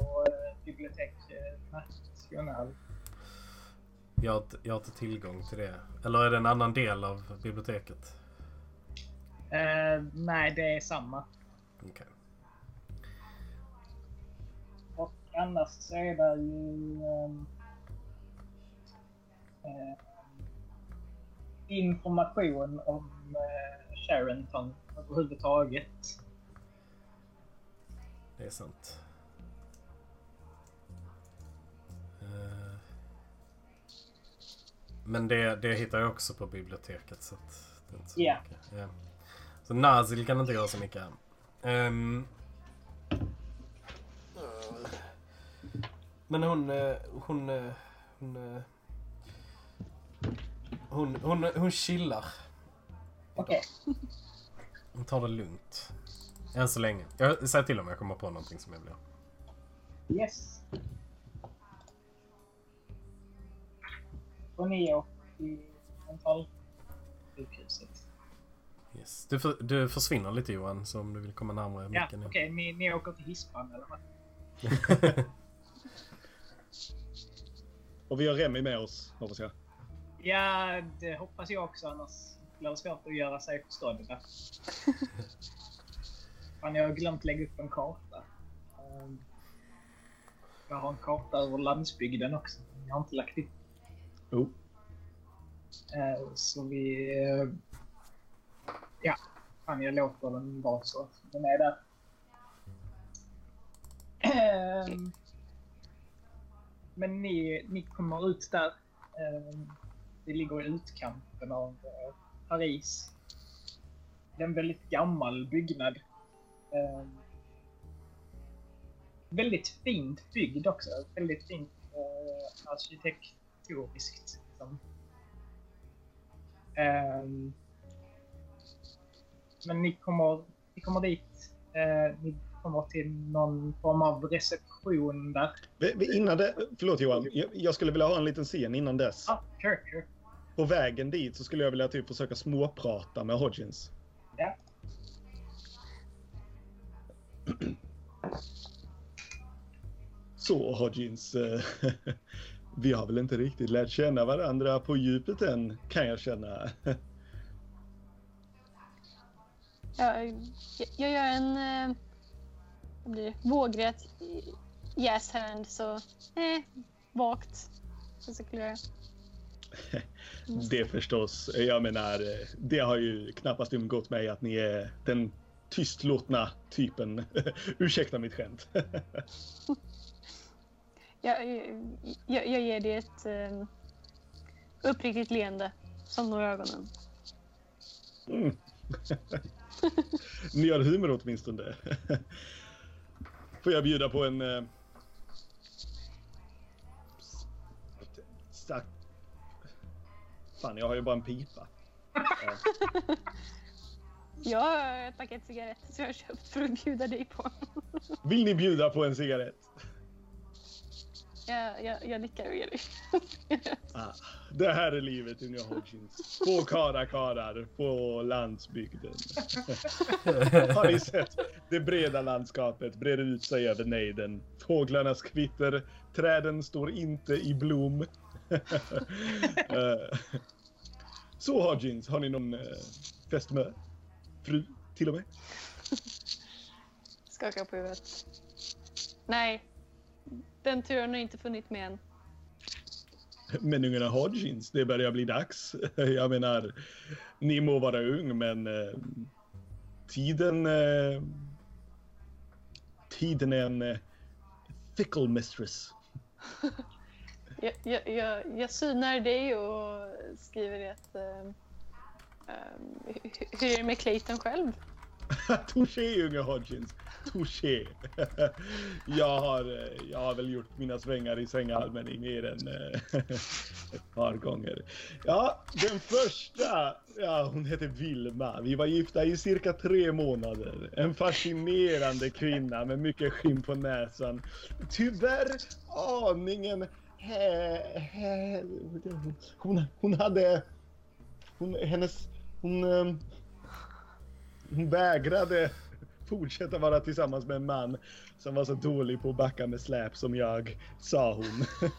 Bibliotek uh, National. Jag har, jag har inte tillgång till det. Eller är det en annan del av biblioteket? Eh, nej, det är samma. Okej. Och annars så är det ju ehm, eh, information om eh, Sharonton överhuvudtaget. Det är sant. Eh, Men det, det hittar jag också på biblioteket. Så att det är inte så mycket. Ja. Så Nazil kan inte göra så mycket. Ehm. men hon... eh, Hon... eh, Hon... eh, Hon, hon, hon chillar. Okej. Hon tar det lugnt. Än så länge. Jag säger till om jag kommer på någonting som jag vill göra. Yes. Och ni åker till mentalsjukhuset. Yes. Du, för, du försvinner lite Johan, så om du vill komma närmare Ja, micken. okej. Ni, ni åker till hispan eller vad? Och vi har Remi med oss, hoppas jag. Ja, det hoppas jag också. Annars blir det svårt att göra sig förstådd. Fan, jag har glömt lägga upp en karta. Ehm, Jag har en karta över landsbygden också. Jag har inte lagt upp. Oh. Eh, Så vi... eh, Ja, fan jag låter den vara så. Den är där. Ehm, Men ni, ni kommer ut där. Det ligger i utkanten av eh, Paris. Det är en väldigt gammal byggnad. Ehm, Väldigt fint byggd också. Väldigt fint eh, arkitektoniskt. Liksom. Ehm, men ni kommer, ni kommer dit. Eh, ni kommer till någon form av reception där. Innan det, förlåt Johan, jag, jag skulle vilja ha en liten scen innan dess. Ah, sure, sure. På vägen dit så skulle jag vilja typ försöka småprata med Hodgins. Ja. Så Hodgins, eh, vi har väl inte riktigt lärt känna varandra på djupet än, kan jag känna. Jag, jag gör en eh, vad blir det? vågrätt yes hand så eh, vagt. Så skulle jag Det förstås, jag menar, det har ju knappast undgått mig att ni är den tystlåtna typen. Ursäkta mitt skämt. Jag, jag, jag ger det ett eh, uppriktigt leende som når ögonen. Mm. Ni har humor åtminstone. Får jag bjuda på en... eh, Fan, jag har ju bara en pipa. Jag har ett paket cigaretter som jag har köpt för att bjuda dig på. Vill ni bjuda på en cigarett? Jag, jag, jag nickar och ger dig. Ah, det här är livet, unga Hodgins. Två kara karar på landsbygden. Har ni sett det breda landskapet breder ut sig över nejden? Fåglarna skvitter, träden står inte i blom. Eh, Så Hodgins, har ni någon uh, fästmö? Fru, till och med? Skakar på huvudet. Nej. Den turen har inte funnit med än. Men ungarna Hodgins, det börjar bli dags. Jag menar, ni må vara ung, men eh, tiden... Eh, tiden är en eh, fickle mistress. Jag, jag, jag, jag synar dig och skriver att... Hur är det med Clayton själv? Touché, unge Hodgins. Touché. jag, har, eh, jag har väl gjort mina svängar i sänghalmen mer än eh, ett par gånger. Ja, den första, ja, hon heter Vilma. Vi var gifta i cirka tre månader. En fascinerande kvinna med mycket skinn på näsan. Tyvärr aningen hä, hon, hon hade... Hon, hennes... Hon... Eh, hon vägrade fortsätta vara tillsammans med en man som var så dålig på att backa med släp som jag, sa hon.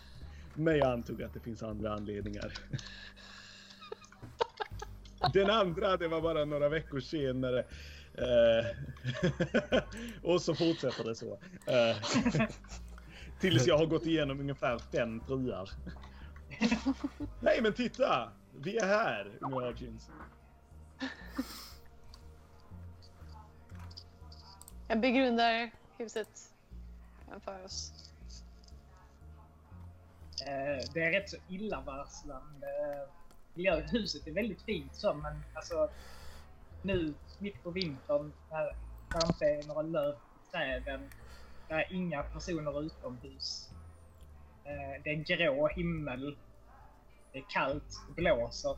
Men jag antog att det finns andra anledningar. Den andra, det var bara några veckor senare. Eh, och så fortsätter det så. Eh, tills jag har gått igenom ungefär fem friar. Nej men titta! Vi är här, unga Jeans. Jag begrundar huset framför oss. Eh, det är rätt så illavarslande. Eh, miljö. Huset är väldigt fint så, men alltså nu mitt på vintern när det inte är några löv i träden. Det är inga personer utomhus. Eh, det är grå himmel. Det är kallt, det blåser.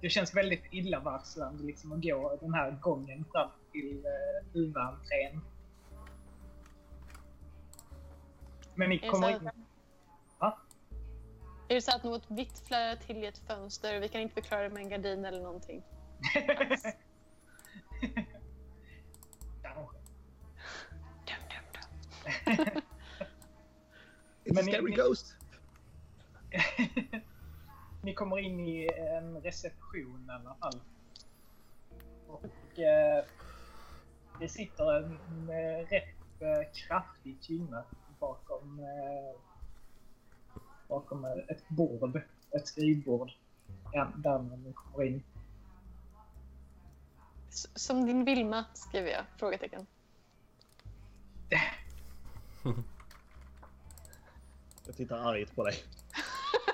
Det känns väldigt illavarslande liksom att gå den här gången fram till eh, huvudentrén. Men ni kommer att, in... Va? är det så att något vitt flärar till i ett fönster? Vi kan inte förklara det med en gardin eller någonting. Kanske. Dum, dum, dum. It's Men a scary ni- ghost. Ni kommer in i en reception i alla fall. Och eh, det sitter en eh, rätt eh, kraftig kvinna bakom, eh, bakom ett bord, ett skrivbord. Där ni kommer in. Som din Vilma, skriver jag. Frågetecken. Jag tittar argt på dig.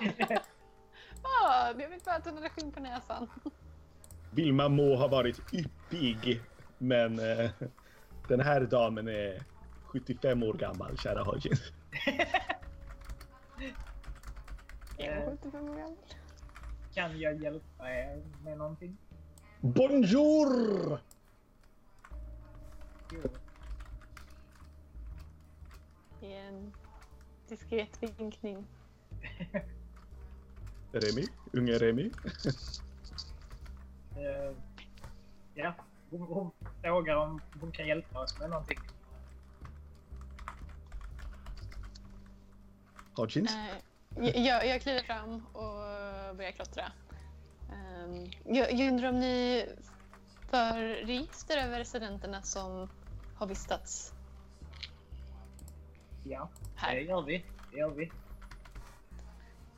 Ah, bara att hon hade skinn på näsan. Vilma må ha varit yppig, men eh, den här damen är 75 år gammal, kära Hodgins. Jag är 75 år gammal. Kan jag hjälpa er med någonting? Bonjour! Jo. I en diskret vinkning. Remi, unge Remi. Eh, ja, hon, hon frågar om hon kan hjälpa oss med någonting. Hodgins. Eh, jag- jag, kliver fram och börjar klottra. Ehm, jag, jag undrar om ni för register över residenterna som har vistats Ja, det här. gör vi. Det gör vi.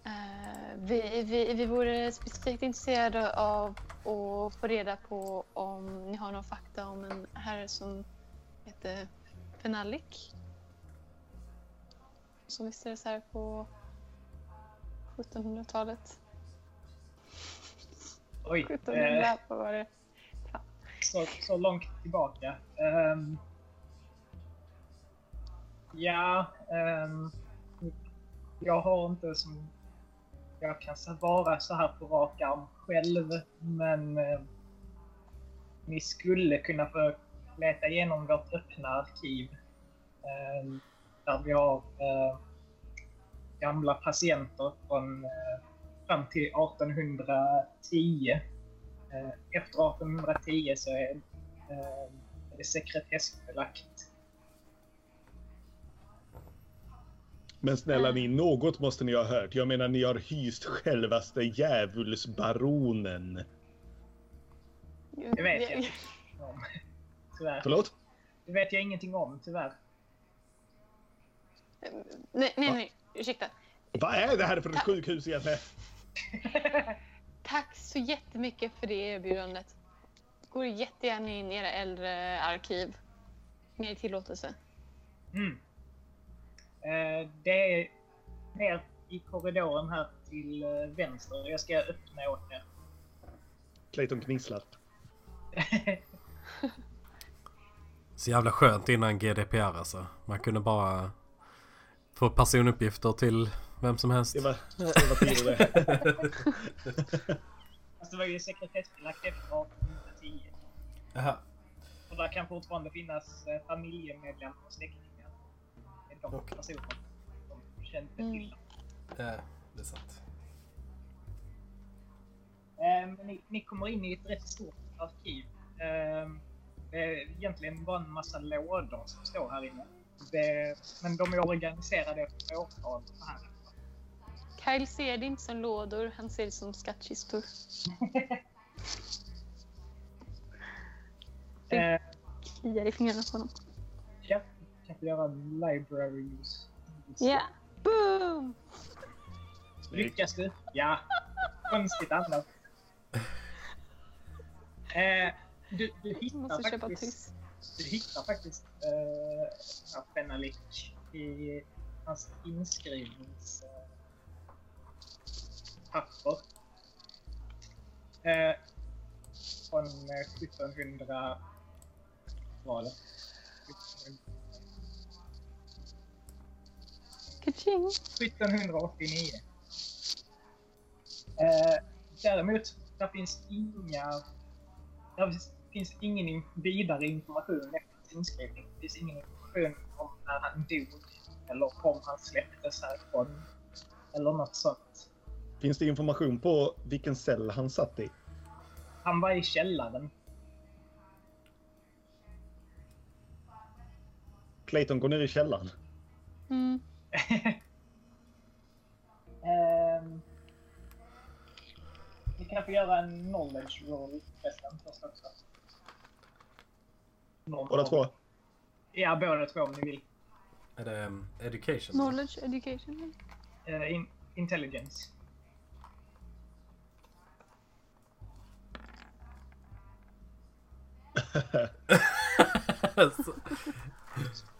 Eh, vi, vi, vi vore specifikt intresserade av att få reda på om ni har någon fakta om en herre som heter Fenalik. Som vistades här på 1700-talet. Oj, 1700, eh, var det? så, så långt tillbaka. Ehm, ja, ehm, jag har inte som jag kan svara så här på rak arm själv, men eh, ni skulle kunna få leta igenom vårt öppna arkiv. Eh, där vi har eh, gamla patienter från eh, fram till 1810. Eh, efter 1810 så är eh, det sekretessbelagt. Men snälla Mm. ni, något måste ni ha hört. Jag menar, ni har hyst självaste djävulsbaronen. Det vet jag. om. Tyvärr. Förlåt? Det vet jag ingenting om, tyvärr. Nej, nej, nej. Ursäkta. Vad är det här för ett sjukhus egentligen? Tack så jättemycket för det erbjudandet. Går jättegärna in i era äldre arkiv. Med tillåtelse. Mm. Eh, det är ner i korridoren här till eh, vänster. Jag ska öppna åt er. Clayton gnisslar. Så jävla skönt innan GDPR alltså. Man kunde bara få personuppgifter till vem som helst. Det var, det var tider det. Alltså, det var ju sekretessbelagt efter 1810. Jaha. Och där kan fortfarande finnas eh, familjemedlemmar och släktingar. Det de Okej. personer som kände Mm. till dem. Ja, det är sant. Eh, ni, ni kommer in i ett rätt stort arkiv. Eh, det är egentligen bara en massa lådor som står här inne. Det, men de är organiserade efter årtal. här. Kyle ser det inte som lådor, han ser det som skattkistor. Eh, Kliar i fingrarna på honom kannst göra library. Ja! Yeah. Boom! Lyckas du? Ja. Konstigt annars. Eh, du, du, hittar faktiskt, du hittar faktiskt eh, Fenelik i hans inskrivningspapper. Eh, från eh, 1700-talet. Kaching! 1789. Eh, däremot, där finns inga... Där finns ingen in- vidare information efter inskrivning. Det finns ingen information om när han dog eller om han släpptes härifrån. Eller något sånt. Finns det information på vilken cell han satt i? Han var i källaren. Clayton går ner i källaren. Mm. Ehm, vi kan få göra en knowledge roll förresten först också. Någon Båda två. Ja, båda två om ni vill. Är det um, education? Knowledge, education. Eh, in, intelligence.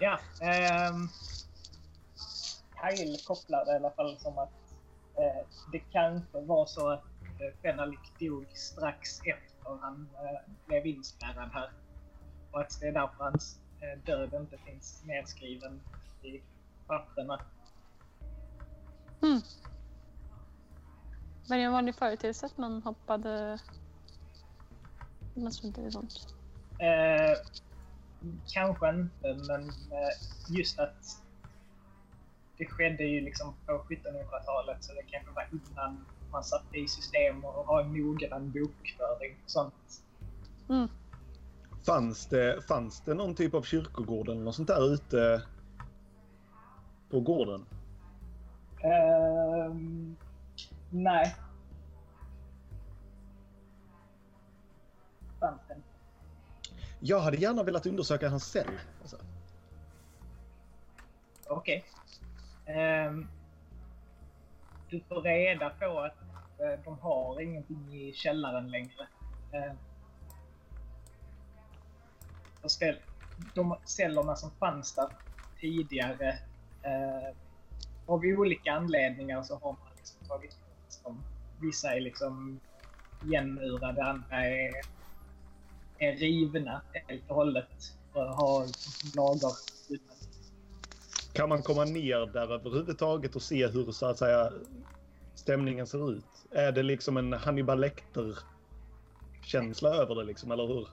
Ja, ehm... Kyle kopplar det i alla fall som att eh, det kanske var så att eh, Fenalik dog strax efter han eh, blev inspärrad här. Och att det är därför hans eh, död inte finns nedskriven i papperna. Mm. Var det en vanlig företeelse att man hoppade... Man struntade i sånt. Eh, kanske inte, men eh, just att det skedde ju liksom på 1700-talet så det kanske var innan man satte i system och har en noggrann bokföring och sånt. Mm. Fanns det, fanns det någon typ av kyrkogård eller något sånt där ute på gården? Ehm, nej. Jag hade gärna velat undersöka hans cell. Alltså. Okej. Ehm, du får reda på att uh, de har ingenting i källaren längre. Uh, de cellerna som fanns där tidigare, uh, av olika anledningar så har man liksom tagit bort dem. Vissa är liksom igenmurade, andra är, är rivna helt och hållet och har lager utan Kan man komma ner där överhuvudtaget och se hur så att säga stämningen ser ut? Är det liksom en Hannibal Lecter-känsla över det liksom, eller hur?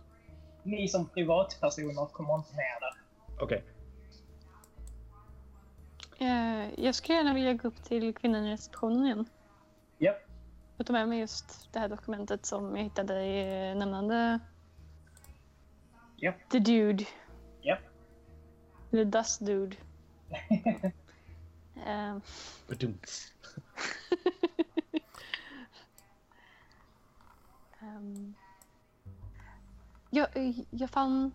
Ni som privatpersoner kommer inte ner där. Okej. Eh, jag skulle gärna vilja gå upp till kvinnan i receptionen igen. Japp. Och ta med mig just det här dokumentet som jag hittade i eh, nämnande Japp. The Dude. Japp. Eller Dust Dude. Bedumts. ehm, jag, jag fann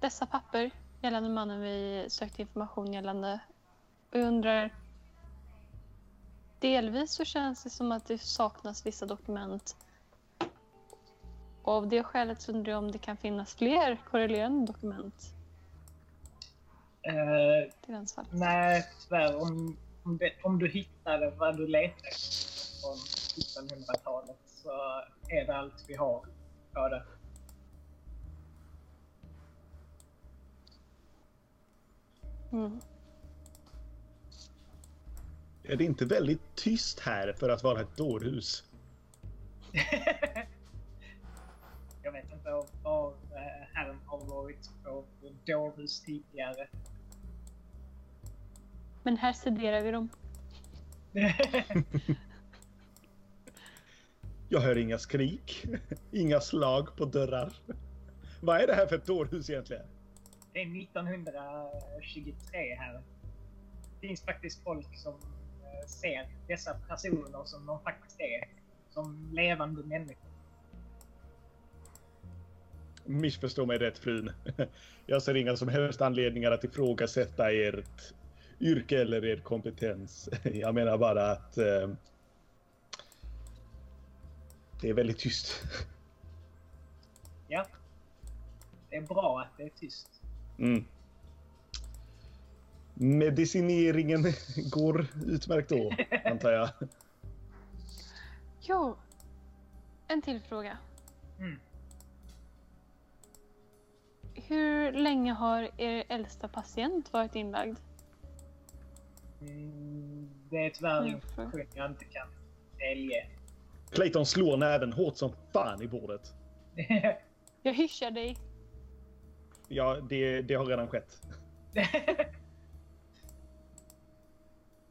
dessa papper gällande mannen vi sökte information gällande. Och jag undrar... Delvis så känns det som att det saknas vissa dokument. Och av det skälet så undrar jag om det kan finnas fler korrelerande dokument Eh, till hans fall. nej, tyvärr. Om, om, det, om du hittade vad du letade efter från 1900-talet så är det allt vi har på det. Mm. Är det inte väldigt tyst här för att vara ett dårhus? Om var eh, herren har varit på dårhus tidigare. Men här studerar vi dem. Jag hör inga skrik, inga slag på dörrar. Vad är det här för ett dårhus egentligen? Det är 1923 här. Det finns faktiskt folk som eh, ser dessa personer som de faktiskt är. Som levande människor. Missförstå mig rätt frun. Jag ser inga som helst anledningar att ifrågasätta ert yrke eller er kompetens. Jag menar bara att eh, det är väldigt tyst. Ja. Det är bra att det är tyst. Mm. Medicineringen går utmärkt då, antar jag. Jo. En till fråga. Mm. Hur länge har er äldsta patient varit inlagd? Mm, det är tyvärr information jag inte kan delge. Clayton slår näven hårt som fan i bordet. Jag hyschar dig. Ja, det, det har redan skett.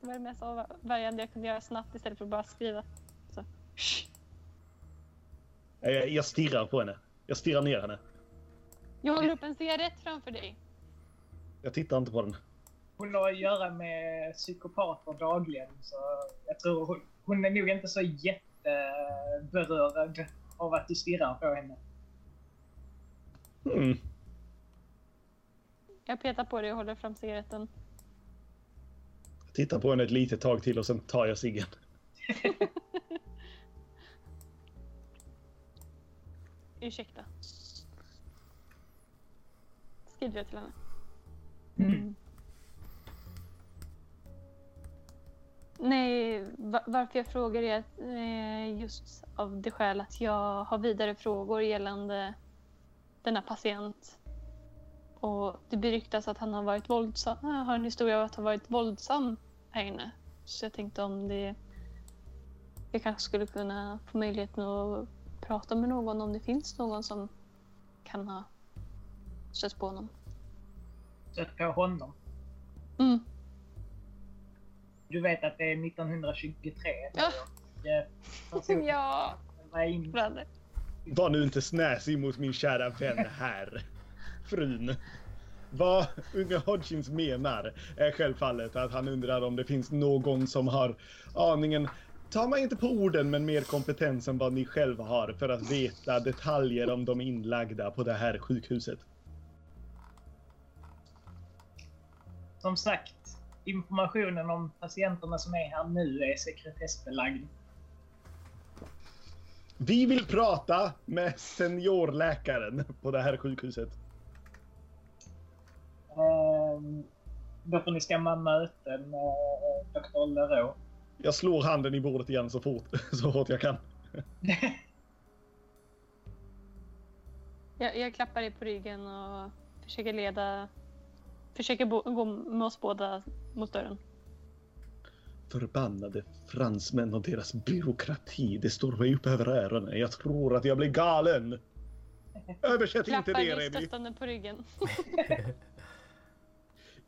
Det var det mest avvärjande jag kunde göra snabbt istället för att bara skriva. Så. Shh. Jag, jag stirrar på henne. Jag stirrar ner henne. Jag håller upp en cigarett framför dig. Jag tittar inte på den. hon har att göra med psykopater dagligen så jag tror hon, hon är nog inte så jätteberörd av att du stirrar på henne. Mm. Jag petar på dig och håller fram cigaretten. Jag tittar på henne ett litet tag till och sen tar jag ciggen. Ursäkta. Skriver jag till henne. Mm. Nej, va- varför jag frågar är att, eh, just av det skäl att jag har vidare frågor gällande denna patient. Och det beryktas att han har varit våldsam, äh, har en historia av att ha varit våldsam här inne. Så jag tänkte om det... Jag kanske skulle kunna få möjligheten att prata med någon om det finns någon som kan ha stött på honom. Stött på honom. Mm. Du vet att det är 1923 nu Ja. Ja, var. Var nu inte snäsig mot min kära vän här. Frun. Vad unge Hodgins menar är självfallet att han undrar om det finns någon som har aningen, ta mig inte på orden, men mer kompetens än vad ni själva har för att veta detaljer om de inlagda på det här sjukhuset. Som sagt, informationen om patienterna som är här nu är sekretessbelagd. Vi vill prata med seniorläkaren på det här sjukhuset. Ehm, då får ni stämma möten med eh, Dr. Leroux. Jag slår handen i bordet igen så fort, så hårt jag kan. Jag, jag klappar dig på ryggen och försöker leda försöker bo- gå med oss båda mot dörren. Förbannade fransmän och deras byråkrati. Det står mig upp över öronen. Jag tror att jag blir galen. Översätt inte Klappar det dig Remi. stöttande på ryggen.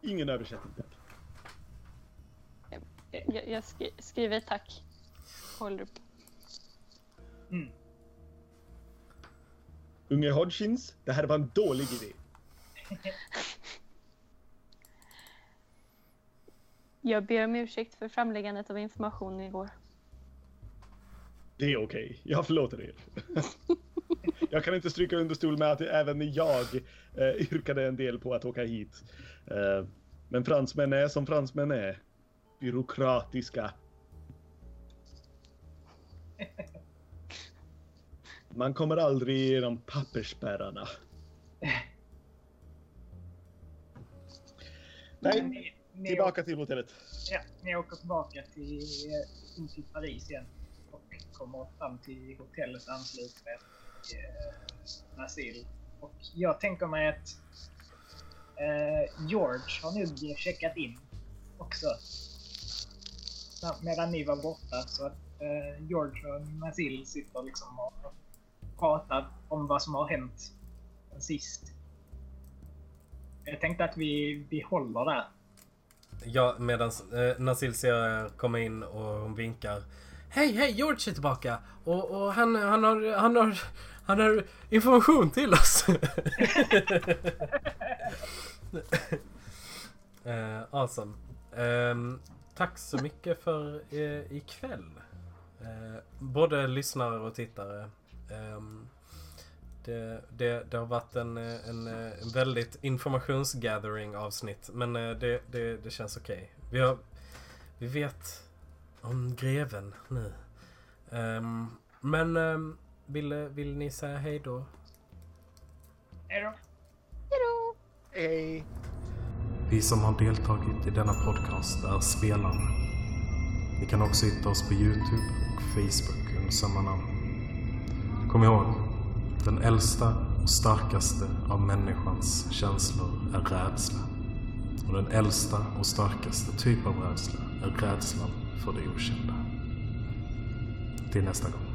Ingen översättning tack. Jag, jag skri- skriver tack. Håller upp. Mm. Unge Hodgkins, det här var en dålig idé. Jag ber om ursäkt för framläggandet av information igår. Det är okej. Jag förlåter er. jag kan inte stryka under stol med att även jag eh, yrkade en del på att åka hit. Eh, men fransmän är som fransmän är. Byråkratiska. Man kommer aldrig igenom pappersspärrarna. Nej, tillbaka till hotellet. Ja, ni åker tillbaka till, eh, till Paris igen och kommer fram till hotellet ansluter med eh, Nasil. Och jag tänker mig att eh, George har nog checkat in också. Medan ni var borta så att eh, George och Nasil sitter liksom och pratar om vad som har hänt sen sist. Jag tänkte att vi, vi håller där. Ja, medan eh, Nasil ser komma in och hon vinkar. Hej, hej, George är tillbaka! Och, och han, han, har, han, har, han har information till oss! eh, awesome. Eh, tack så mycket för eh, ikväll. Eh, både lyssnare och tittare. Ehm, det, det, det har varit en, en, en väldigt informationsgathering avsnitt. Men eh, det, det, det känns okej. Vi, har, vi vet om greven nu. Ehm, men ehm, vill, vill ni säga hej då? Hej då! Hejdå! Hej! Vi som har deltagit i denna podcast är spelarna. Ni kan också hitta oss på Youtube och Facebook under samma namn. Kom ihåg, den äldsta och starkaste av människans känslor är rädsla. Och den äldsta och starkaste typ av rädsla är rädslan för det okända. Till nästa gång.